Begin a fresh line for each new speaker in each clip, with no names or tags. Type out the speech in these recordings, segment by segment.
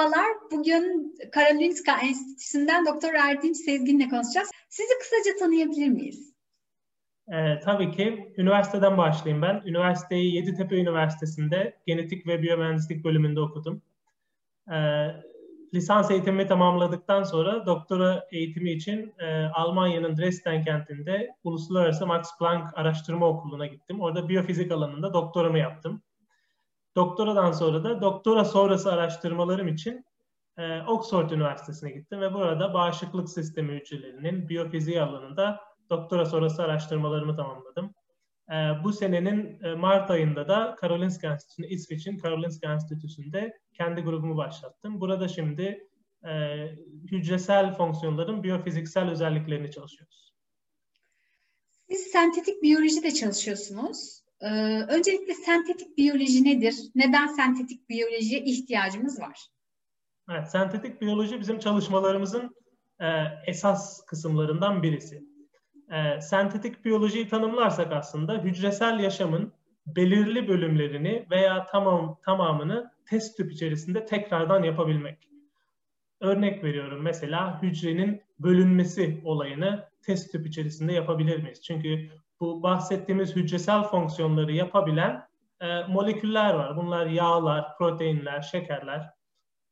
Merhabalar, bugün Karolinska Enstitüsü'nden Doktor Erdinç Sezgin'le konuşacağız. Sizi kısaca tanıyabilir miyiz?
Ee, tabii ki. Üniversiteden başlayayım ben. Üniversiteyi Yeditepe Üniversitesi'nde genetik ve biyomühendislik bölümünde okudum. Ee, lisans eğitimimi tamamladıktan sonra doktora eğitimi için e, Almanya'nın Dresden kentinde Uluslararası Max Planck Araştırma Okulu'na gittim. Orada biyofizik alanında doktoramı yaptım. Doktoradan sonra da doktora sonrası araştırmalarım için e, Oxford Üniversitesi'ne gittim ve burada bağışıklık sistemi hücrelerinin biyofiziği alanında doktora sonrası araştırmalarımı tamamladım. E, bu senenin e, Mart ayında da Karolinska Enstitüsü'nde, İsveç'in Karolinska Enstitüsü'nde kendi grubumu başlattım. Burada şimdi e, hücresel fonksiyonların biyofiziksel özelliklerini çalışıyoruz.
Siz sentetik biyolojide çalışıyorsunuz. Ee, öncelikle sentetik biyoloji nedir? Neden sentetik biyolojiye ihtiyacımız var?
Evet, sentetik biyoloji bizim çalışmalarımızın e, esas kısımlarından birisi. E, sentetik biyolojiyi tanımlarsak aslında hücresel yaşamın belirli bölümlerini veya tamam tamamını test tüp içerisinde tekrardan yapabilmek. Örnek veriyorum mesela hücrenin bölünmesi olayını test tüp içerisinde yapabilir miyiz? Çünkü bu bahsettiğimiz hücresel fonksiyonları yapabilen e, moleküller var. Bunlar yağlar, proteinler, şekerler,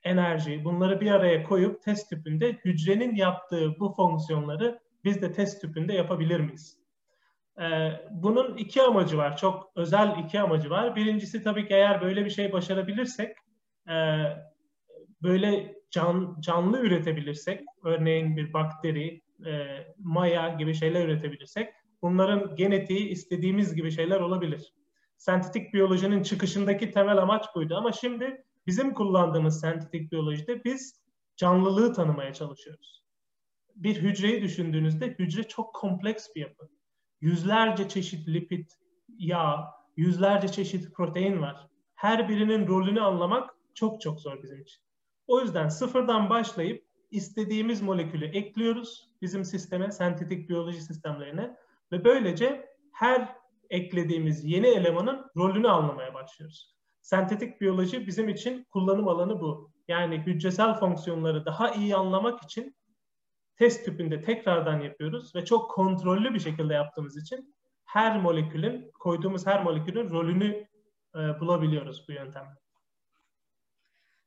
enerji. Bunları bir araya koyup test tüpünde hücrenin yaptığı bu fonksiyonları biz de test tüpünde yapabilir miyiz? E, bunun iki amacı var. Çok özel iki amacı var. Birincisi tabii ki eğer böyle bir şey başarabilirsek e, böyle can, canlı üretebilirsek, örneğin bir bakteri, e, maya gibi şeyler üretebilirsek bunların genetiği istediğimiz gibi şeyler olabilir. Sentetik biyolojinin çıkışındaki temel amaç buydu ama şimdi bizim kullandığımız sentetik biyolojide biz canlılığı tanımaya çalışıyoruz. Bir hücreyi düşündüğünüzde hücre çok kompleks bir yapı. Yüzlerce çeşit lipid, yağ, yüzlerce çeşit protein var. Her birinin rolünü anlamak çok çok zor bizim için. O yüzden sıfırdan başlayıp istediğimiz molekülü ekliyoruz bizim sisteme, sentetik biyoloji sistemlerine ve böylece her eklediğimiz yeni elemanın rolünü anlamaya başlıyoruz. Sentetik biyoloji bizim için kullanım alanı bu. Yani hücresel fonksiyonları daha iyi anlamak için test tüpünde tekrardan yapıyoruz ve çok kontrollü bir şekilde yaptığımız için her molekülün, koyduğumuz her molekülün rolünü e, bulabiliyoruz bu yöntemle.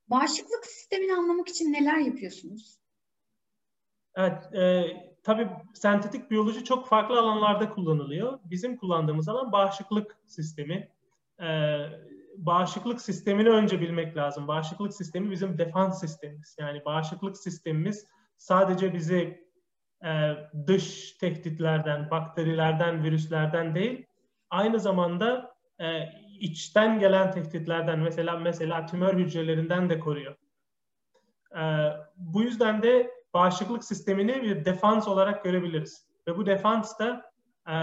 Bağışıklık sistemini anlamak için neler yapıyorsunuz?
Evet, e, tabii sentetik biyoloji çok farklı alanlarda kullanılıyor. Bizim kullandığımız alan bağışıklık sistemi. Ee, bağışıklık sistemini önce bilmek lazım. Bağışıklık sistemi bizim defans sistemimiz. Yani bağışıklık sistemimiz sadece bizi e, dış tehditlerden, bakterilerden, virüslerden değil, aynı zamanda e, içten gelen tehditlerden, mesela mesela tümör hücrelerinden de koruyor. E, bu yüzden de bağışıklık sistemini bir defans olarak görebiliriz. Ve bu defans da e,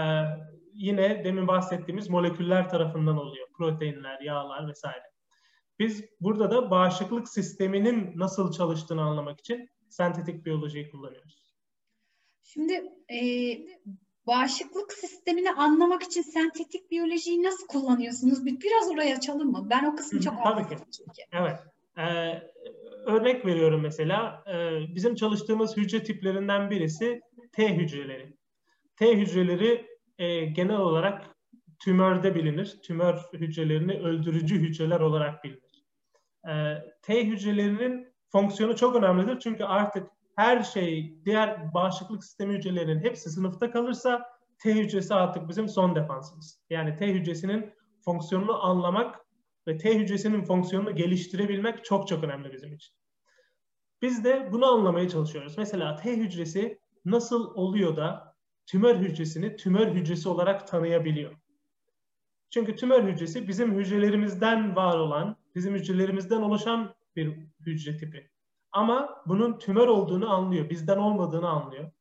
yine demin bahsettiğimiz moleküller tarafından oluyor. Proteinler, yağlar vesaire. Biz burada da bağışıklık sisteminin nasıl çalıştığını anlamak için sentetik biyolojiyi kullanıyoruz.
Şimdi e, bağışıklık sistemini anlamak için sentetik biyolojiyi nasıl kullanıyorsunuz? Biraz oraya açalım mı? Ben o kısmı çok
Tabii ki. Çünkü. Evet. Ee, örnek veriyorum mesela e, bizim çalıştığımız hücre tiplerinden birisi T hücreleri. T hücreleri e, genel olarak tümörde bilinir. Tümör hücrelerini öldürücü hücreler olarak bilinir. E, T hücrelerinin fonksiyonu çok önemlidir çünkü artık her şey diğer bağışıklık sistemi hücrelerinin hepsi sınıfta kalırsa T hücresi artık bizim son defansımız. Yani T hücresinin fonksiyonunu anlamak ve T hücresinin fonksiyonunu geliştirebilmek çok çok önemli bizim için. Biz de bunu anlamaya çalışıyoruz. Mesela T hücresi nasıl oluyor da tümör hücresini tümör hücresi olarak tanıyabiliyor? Çünkü tümör hücresi bizim hücrelerimizden var olan, bizim hücrelerimizden oluşan bir hücre tipi. Ama bunun tümör olduğunu anlıyor, bizden olmadığını anlıyor.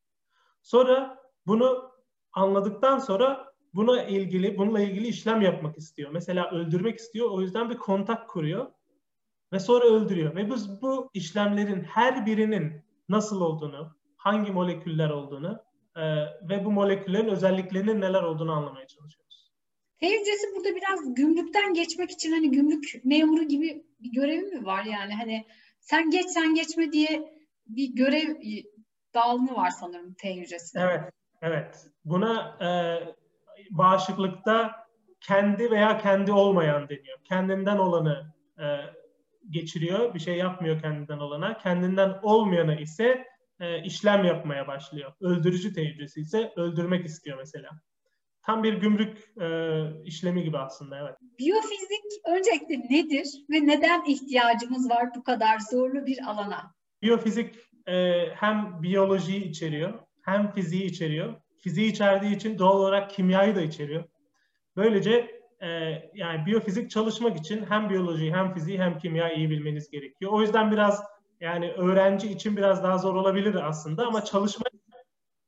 Sonra bunu anladıktan sonra buna ilgili, bununla ilgili işlem yapmak istiyor. Mesela öldürmek istiyor, o yüzden bir kontak kuruyor ve sonra öldürüyor. Ve biz bu işlemlerin her birinin nasıl olduğunu, hangi moleküller olduğunu e, ve bu moleküllerin özelliklerinin neler olduğunu anlamaya çalışıyoruz.
T hücresi burada biraz gümrükten geçmek için hani gümrük memuru gibi bir görevi mi var yani hani sen geç sen geçme diye bir görev dağılımı var sanırım T hücresinde.
Evet, evet. Buna e, bağışıklıkta kendi veya kendi olmayan deniyor. Kendinden olanı e, geçiriyor, bir şey yapmıyor kendinden olana. Kendinden olmayanı ise e, işlem yapmaya başlıyor. Öldürücü T hücresi ise öldürmek istiyor mesela. Tam bir gümrük e, işlemi gibi aslında evet.
Biyofizik öncelikle nedir ve neden ihtiyacımız var bu kadar zorlu bir alana?
Biyofizik e, hem biyolojiyi içeriyor hem fiziği içeriyor. Fiziği içerdiği için doğal olarak kimyayı da içeriyor. Böylece e, yani biyofizik çalışmak için hem biyolojiyi hem fiziği hem kimya iyi bilmeniz gerekiyor. O yüzden biraz yani öğrenci için biraz daha zor olabilir aslında ama çalışma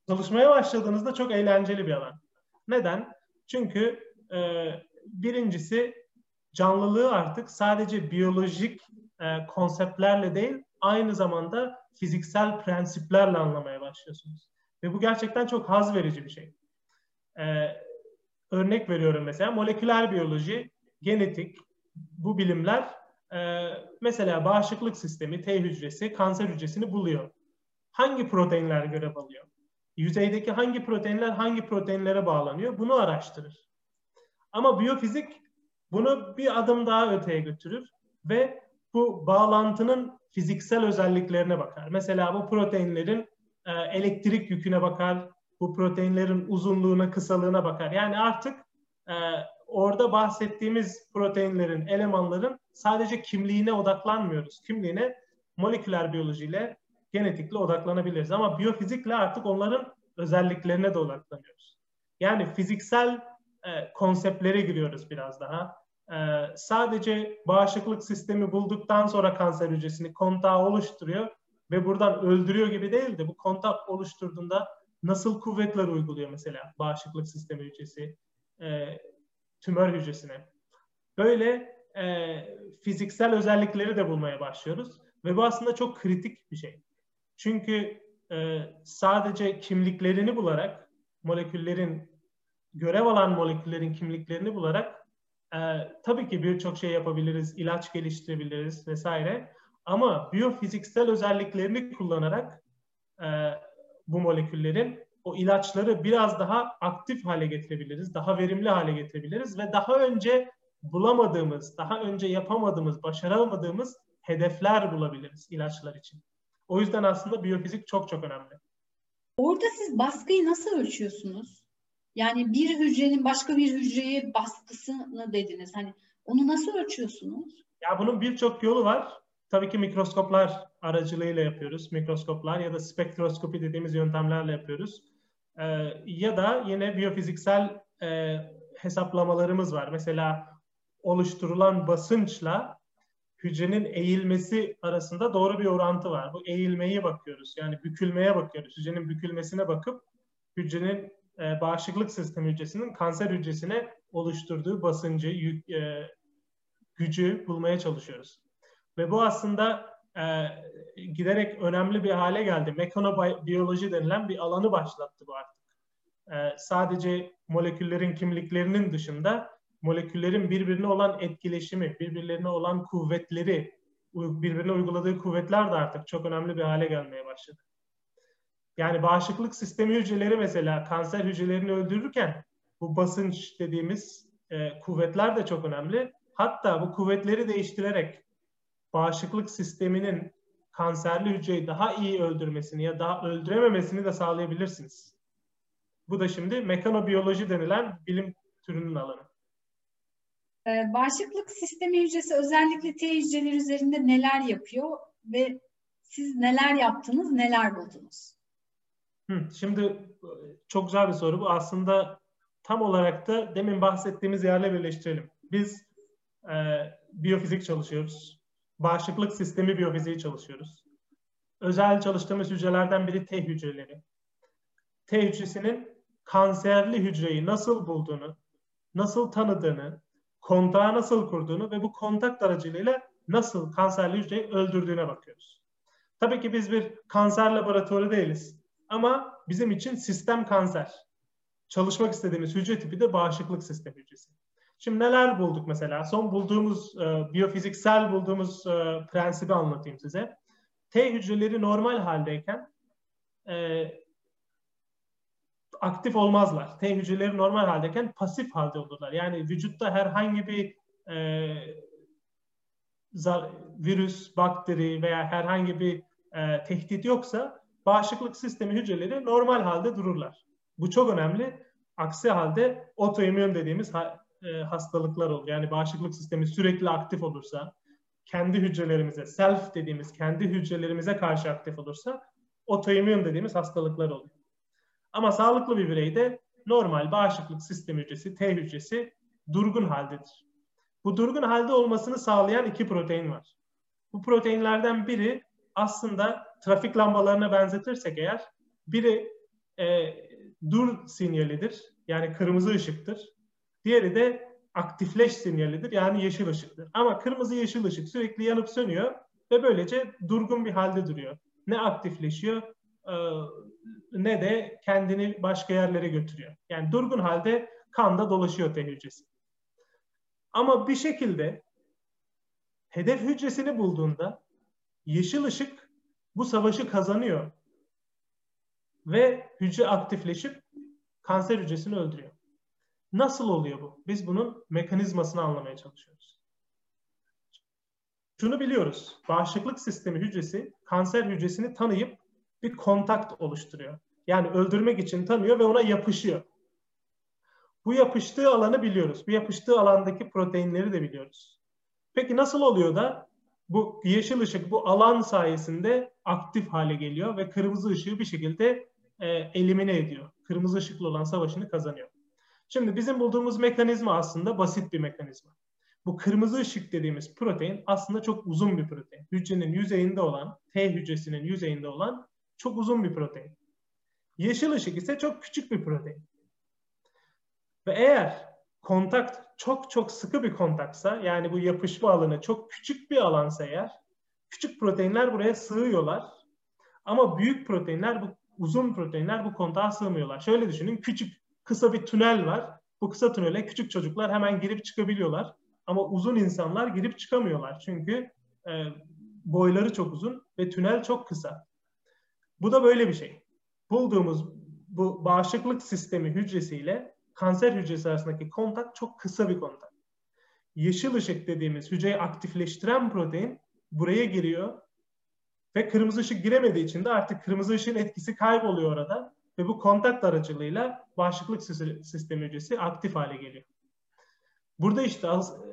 çalışmaya başladığınızda çok eğlenceli bir alan. Neden? Çünkü e, birincisi canlılığı artık sadece biyolojik e, konseptlerle değil aynı zamanda fiziksel prensiplerle anlamaya başlıyorsunuz. Ve bu gerçekten çok haz verici bir şey. Ee, örnek veriyorum mesela moleküler biyoloji, genetik, bu bilimler e, mesela bağışıklık sistemi, T hücresi, kanser hücresini buluyor. Hangi proteinler görev alıyor? Yüzeydeki hangi proteinler hangi proteinlere bağlanıyor? Bunu araştırır. Ama biyofizik bunu bir adım daha öteye götürür ve bu bağlantının fiziksel özelliklerine bakar. Mesela bu proteinlerin e, elektrik yüküne bakar, bu proteinlerin uzunluğuna, kısalığına bakar. Yani artık e, orada bahsettiğimiz proteinlerin, elemanların sadece kimliğine odaklanmıyoruz. Kimliğine moleküler biyolojiyle, genetikle odaklanabiliriz. Ama biyofizikle artık onların özelliklerine de odaklanıyoruz. Yani fiziksel e, konseptlere giriyoruz biraz daha. E, sadece bağışıklık sistemi bulduktan sonra kanser hücresini kontağı oluşturuyor ve buradan öldürüyor gibi değil de bu kontak oluşturduğunda nasıl kuvvetler uyguluyor mesela bağışıklık sistemi hücresi e, tümör hücresine. Böyle e, fiziksel özellikleri de bulmaya başlıyoruz ve bu aslında çok kritik bir şey. Çünkü e, sadece kimliklerini bularak moleküllerin görev alan moleküllerin kimliklerini bularak e, tabii ki birçok şey yapabiliriz, ilaç geliştirebiliriz vesaire. Ama biyofiziksel özelliklerini kullanarak e, bu moleküllerin o ilaçları biraz daha aktif hale getirebiliriz, daha verimli hale getirebiliriz ve daha önce bulamadığımız, daha önce yapamadığımız, başaramadığımız hedefler bulabiliriz ilaçlar için. O yüzden aslında biyofizik çok çok önemli.
Orada siz baskıyı nasıl ölçüyorsunuz? Yani bir hücrenin başka bir hücreye baskısını dediniz. Hani onu nasıl ölçüyorsunuz?
Ya bunun birçok yolu var. Tabii ki mikroskoplar aracılığıyla yapıyoruz. Mikroskoplar ya da spektroskopi dediğimiz yöntemlerle yapıyoruz. Ee, ya da yine biyofiziksel e, hesaplamalarımız var. Mesela oluşturulan basınçla hücrenin eğilmesi arasında doğru bir orantı var. Bu eğilmeyi bakıyoruz. Yani bükülmeye bakıyoruz. Hücrenin bükülmesine bakıp hücrenin e, bağışıklık sistemi hücresinin kanser hücresine oluşturduğu basıncı, yük, e, gücü bulmaya çalışıyoruz. Ve bu aslında e, giderek önemli bir hale geldi. Mekanobiyoloji denilen bir alanı başlattı bu artık. E, sadece moleküllerin kimliklerinin dışında moleküllerin birbirine olan etkileşimi, birbirlerine olan kuvvetleri, birbirine uyguladığı kuvvetler de artık çok önemli bir hale gelmeye başladı. Yani bağışıklık sistemi hücreleri mesela kanser hücrelerini öldürürken bu basınç dediğimiz e, kuvvetler de çok önemli. Hatta bu kuvvetleri değiştirerek bağışıklık sisteminin kanserli hücreyi daha iyi öldürmesini ya daha öldürememesini de sağlayabilirsiniz. Bu da şimdi mekanobiyoloji denilen bilim türünün alanı.
Ee, bağışıklık sistemi hücresi özellikle T hücreleri üzerinde neler yapıyor ve siz neler yaptınız, neler buldunuz?
şimdi çok güzel bir soru bu. Aslında tam olarak da demin bahsettiğimiz yerle birleştirelim. Biz e, biyofizik çalışıyoruz bağışıklık sistemi biyofiziği çalışıyoruz. Özel çalıştığımız hücrelerden biri T hücreleri. T hücresinin kanserli hücreyi nasıl bulduğunu, nasıl tanıdığını, kontağı nasıl kurduğunu ve bu kontak aracılığıyla nasıl kanserli hücreyi öldürdüğüne bakıyoruz. Tabii ki biz bir kanser laboratuvarı değiliz. Ama bizim için sistem kanser. Çalışmak istediğimiz hücre tipi de bağışıklık sistemi hücresi. Şimdi neler bulduk mesela? Son bulduğumuz, e, biyofiziksel bulduğumuz e, prensibi anlatayım size. T hücreleri normal haldeyken e, aktif olmazlar. T hücreleri normal haldeyken pasif halde olurlar. Yani vücutta herhangi bir e, virüs, bakteri veya herhangi bir e, tehdit yoksa bağışıklık sistemi hücreleri normal halde dururlar. Bu çok önemli. Aksi halde otoimmün dediğimiz e, hastalıklar olur. Yani bağışıklık sistemi sürekli aktif olursa, kendi hücrelerimize, self dediğimiz kendi hücrelerimize karşı aktif olursa otoimmün dediğimiz hastalıklar oluyor. Ama sağlıklı bir bireyde normal bağışıklık sistemi hücresi, T hücresi durgun haldedir. Bu durgun halde olmasını sağlayan iki protein var. Bu proteinlerden biri aslında trafik lambalarına benzetirsek eğer biri e, dur sinyalidir yani kırmızı ışıktır. Diğeri de aktifleş sinyalidir yani yeşil ışıktır. Ama kırmızı yeşil ışık sürekli yanıp sönüyor ve böylece durgun bir halde duruyor. Ne aktifleşiyor e, ne de kendini başka yerlere götürüyor. Yani durgun halde kanda dolaşıyor T hücresi. Ama bir şekilde hedef hücresini bulduğunda yeşil ışık bu savaşı kazanıyor ve hücre aktifleşip kanser hücresini öldürüyor. Nasıl oluyor bu? Biz bunun mekanizmasını anlamaya çalışıyoruz. Şunu biliyoruz. Bağışıklık sistemi hücresi kanser hücresini tanıyıp bir kontakt oluşturuyor. Yani öldürmek için tanıyor ve ona yapışıyor. Bu yapıştığı alanı biliyoruz. Bu yapıştığı alandaki proteinleri de biliyoruz. Peki nasıl oluyor da bu yeşil ışık bu alan sayesinde aktif hale geliyor ve kırmızı ışığı bir şekilde e, elimine ediyor. Kırmızı ışıklı olan savaşını kazanıyor. Şimdi bizim bulduğumuz mekanizma aslında basit bir mekanizma. Bu kırmızı ışık dediğimiz protein aslında çok uzun bir protein. Hücrenin yüzeyinde olan, T hücresinin yüzeyinde olan çok uzun bir protein. Yeşil ışık ise çok küçük bir protein. Ve eğer kontakt çok çok sıkı bir kontaksa yani bu yapışma alanı çok küçük bir alansa eğer küçük proteinler buraya sığıyorlar. Ama büyük proteinler bu uzun proteinler bu kontağa sığmıyorlar. Şöyle düşünün küçük kısa bir tünel var. Bu kısa tünele küçük çocuklar hemen girip çıkabiliyorlar. Ama uzun insanlar girip çıkamıyorlar. Çünkü e, boyları çok uzun ve tünel çok kısa. Bu da böyle bir şey. Bulduğumuz bu bağışıklık sistemi hücresiyle kanser hücresi arasındaki kontak çok kısa bir kontak. Yeşil ışık dediğimiz hücreyi aktifleştiren protein buraya giriyor ve kırmızı ışık giremediği için de artık kırmızı ışığın etkisi kayboluyor orada ve bu kontak aracılığıyla bağışıklık sistemi hücresi aktif hale geliyor. Burada işte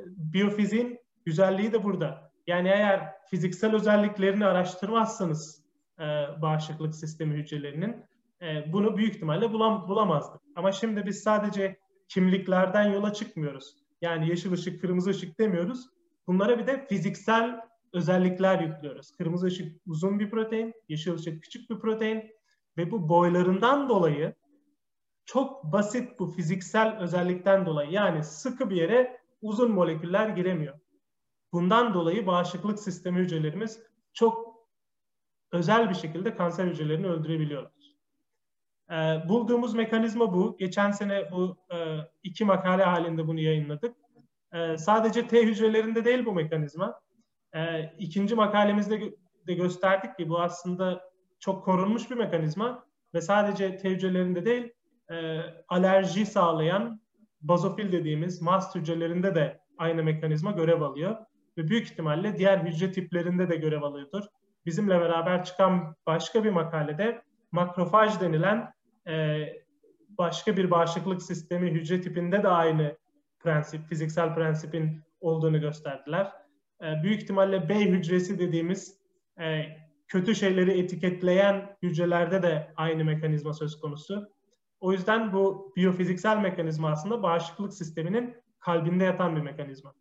biyofiziğin güzelliği de burada. Yani eğer fiziksel özelliklerini araştırmazsanız e, bağışıklık sistemi hücrelerinin e, bunu büyük ihtimalle bulam, bulamazdık. Ama şimdi biz sadece kimliklerden yola çıkmıyoruz. Yani yeşil ışık, kırmızı ışık demiyoruz. Bunlara bir de fiziksel özellikler yüklüyoruz. Kırmızı ışık uzun bir protein, yeşil ışık küçük bir protein ve bu boylarından dolayı çok basit bu fiziksel özellikten dolayı yani sıkı bir yere uzun moleküller giremiyor. Bundan dolayı bağışıklık sistemi hücrelerimiz çok özel bir şekilde kanser hücrelerini öldürebiliyorlar. E, bulduğumuz mekanizma bu. Geçen sene bu e, iki makale halinde bunu yayınladık. E, sadece T hücrelerinde değil bu mekanizma. E, ikinci makalemizde de gösterdik ki bu aslında çok korunmuş bir mekanizma ve sadece T hücrelerinde değil e, alerji sağlayan bazofil dediğimiz mast hücrelerinde de aynı mekanizma görev alıyor ve büyük ihtimalle diğer hücre tiplerinde de görev alıyordur. Bizimle beraber çıkan başka bir makalede makrofaj denilen e, başka bir bağışıklık sistemi hücre tipinde de aynı prensip, fiziksel prensipin olduğunu gösterdiler. E, büyük ihtimalle B hücresi dediğimiz e, kötü şeyleri etiketleyen hücrelerde de aynı mekanizma söz konusu. O yüzden bu biyofiziksel mekanizma aslında bağışıklık sisteminin kalbinde yatan bir mekanizma.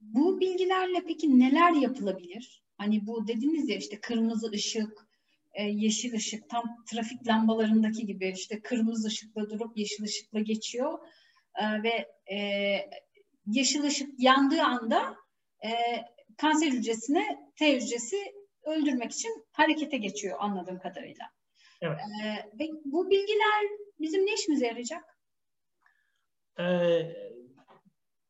Bu bilgilerle peki neler yapılabilir? Hani bu dediniz ya işte kırmızı ışık, e, yeşil ışık tam trafik lambalarındaki gibi işte kırmızı ışıkla durup yeşil ışıkla geçiyor e, ve e, yeşil ışık yandığı anda kanser hücresini T hücresi öldürmek için harekete geçiyor anladığım kadarıyla. Evet. E, ve bu bilgiler bizim ne işimize yarayacak?
Ee,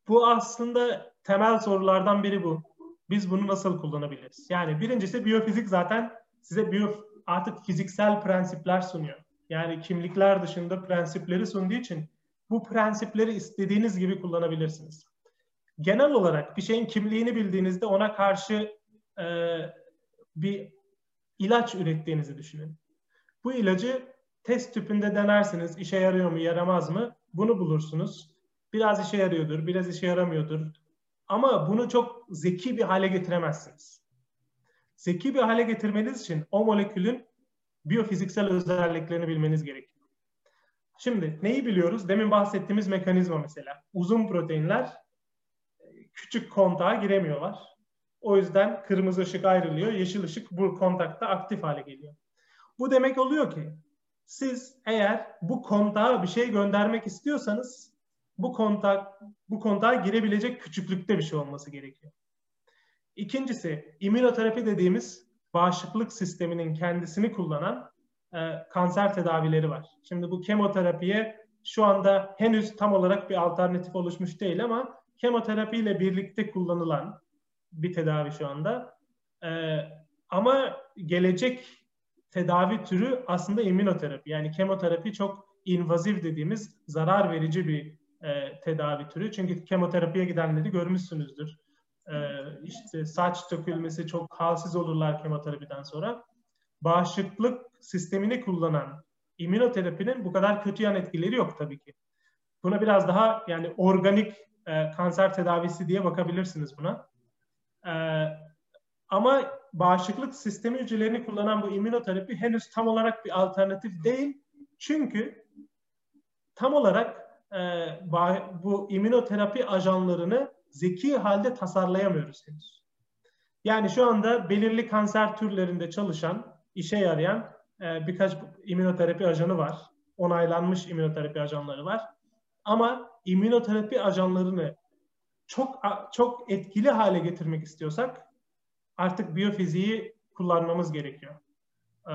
Bu aslında temel sorulardan biri bu. Biz bunu nasıl kullanabiliriz? Yani birincisi biyofizik zaten size biyo, artık fiziksel prensipler sunuyor. Yani kimlikler dışında prensipleri sunduğu için bu prensipleri istediğiniz gibi kullanabilirsiniz. Genel olarak bir şeyin kimliğini bildiğinizde ona karşı e, bir ilaç ürettiğinizi düşünün. Bu ilacı test tüpünde denersiniz. İşe yarıyor mu, yaramaz mı? Bunu bulursunuz. Biraz işe yarıyordur, biraz işe yaramıyordur. Ama bunu çok zeki bir hale getiremezsiniz. Zeki bir hale getirmeniz için o molekülün biyofiziksel özelliklerini bilmeniz gerekiyor. Şimdi neyi biliyoruz? Demin bahsettiğimiz mekanizma mesela. Uzun proteinler küçük kontağa giremiyorlar. O yüzden kırmızı ışık ayrılıyor, yeşil ışık bu kontakta aktif hale geliyor. Bu demek oluyor ki siz eğer bu kontağa bir şey göndermek istiyorsanız bu kontak bu kontağa girebilecek küçüklükte bir şey olması gerekiyor. İkincisi immünoterapi dediğimiz bağışıklık sisteminin kendisini kullanan e, kanser tedavileri var. Şimdi bu kemoterapiye şu anda henüz tam olarak bir alternatif oluşmuş değil ama kemoterapi ile birlikte kullanılan bir tedavi şu anda. E, ama gelecek tedavi türü aslında immünoterapi. Yani kemoterapi çok invaziv dediğimiz zarar verici bir e, tedavi türü. Çünkü kemoterapiye gidenleri görmüşsünüzdür. E, işte saç dökülmesi çok halsiz olurlar kemoterapiden sonra. Bağışıklık sistemini kullanan immünoterapinin bu kadar kötü yan etkileri yok tabii ki. Buna biraz daha yani organik e, kanser tedavisi diye bakabilirsiniz buna. E, ama bağışıklık sistemi hücrelerini kullanan bu immünoterapi henüz tam olarak bir alternatif değil. Çünkü tam olarak e, bu immünoterapi ajanlarını zeki halde tasarlayamıyoruz henüz. Yani şu anda belirli kanser türlerinde çalışan, işe yarayan e, birkaç immünoterapi ajanı var. Onaylanmış immünoterapi ajanları var. Ama immünoterapi ajanlarını çok çok etkili hale getirmek istiyorsak artık biyofiziği kullanmamız gerekiyor. E,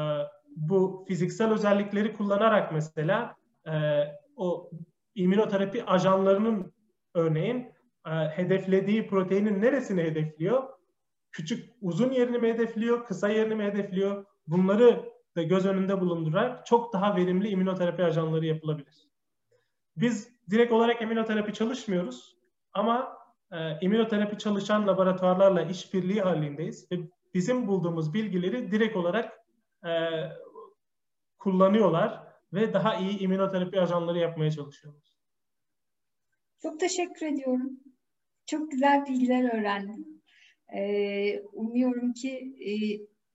bu fiziksel özellikleri kullanarak mesela e, o immünoterapi ajanlarının örneğin e, hedeflediği proteinin neresini hedefliyor? Küçük uzun yerini mi hedefliyor, kısa yerini mi hedefliyor? Bunları da göz önünde bulundurarak çok daha verimli immünoterapi ajanları yapılabilir. Biz direkt olarak immünoterapi çalışmıyoruz ama e, immünoterapi çalışan laboratuvarlarla işbirliği halindeyiz ve bizim bulduğumuz bilgileri direkt olarak e, kullanıyorlar ve daha iyi immünoterapi ajanları yapmaya çalışıyoruz.
Çok teşekkür ediyorum. Çok güzel bilgiler öğrendim. Ee, umuyorum ki e,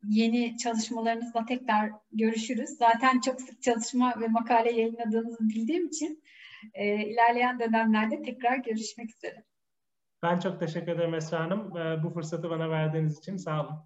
yeni çalışmalarınızla tekrar görüşürüz. Zaten çok sık çalışma ve makale yayınladığınızı bildiğim için e, ilerleyen dönemlerde tekrar görüşmek üzere.
Ben çok teşekkür ederim Esra Hanım. Bu fırsatı bana verdiğiniz için sağ olun.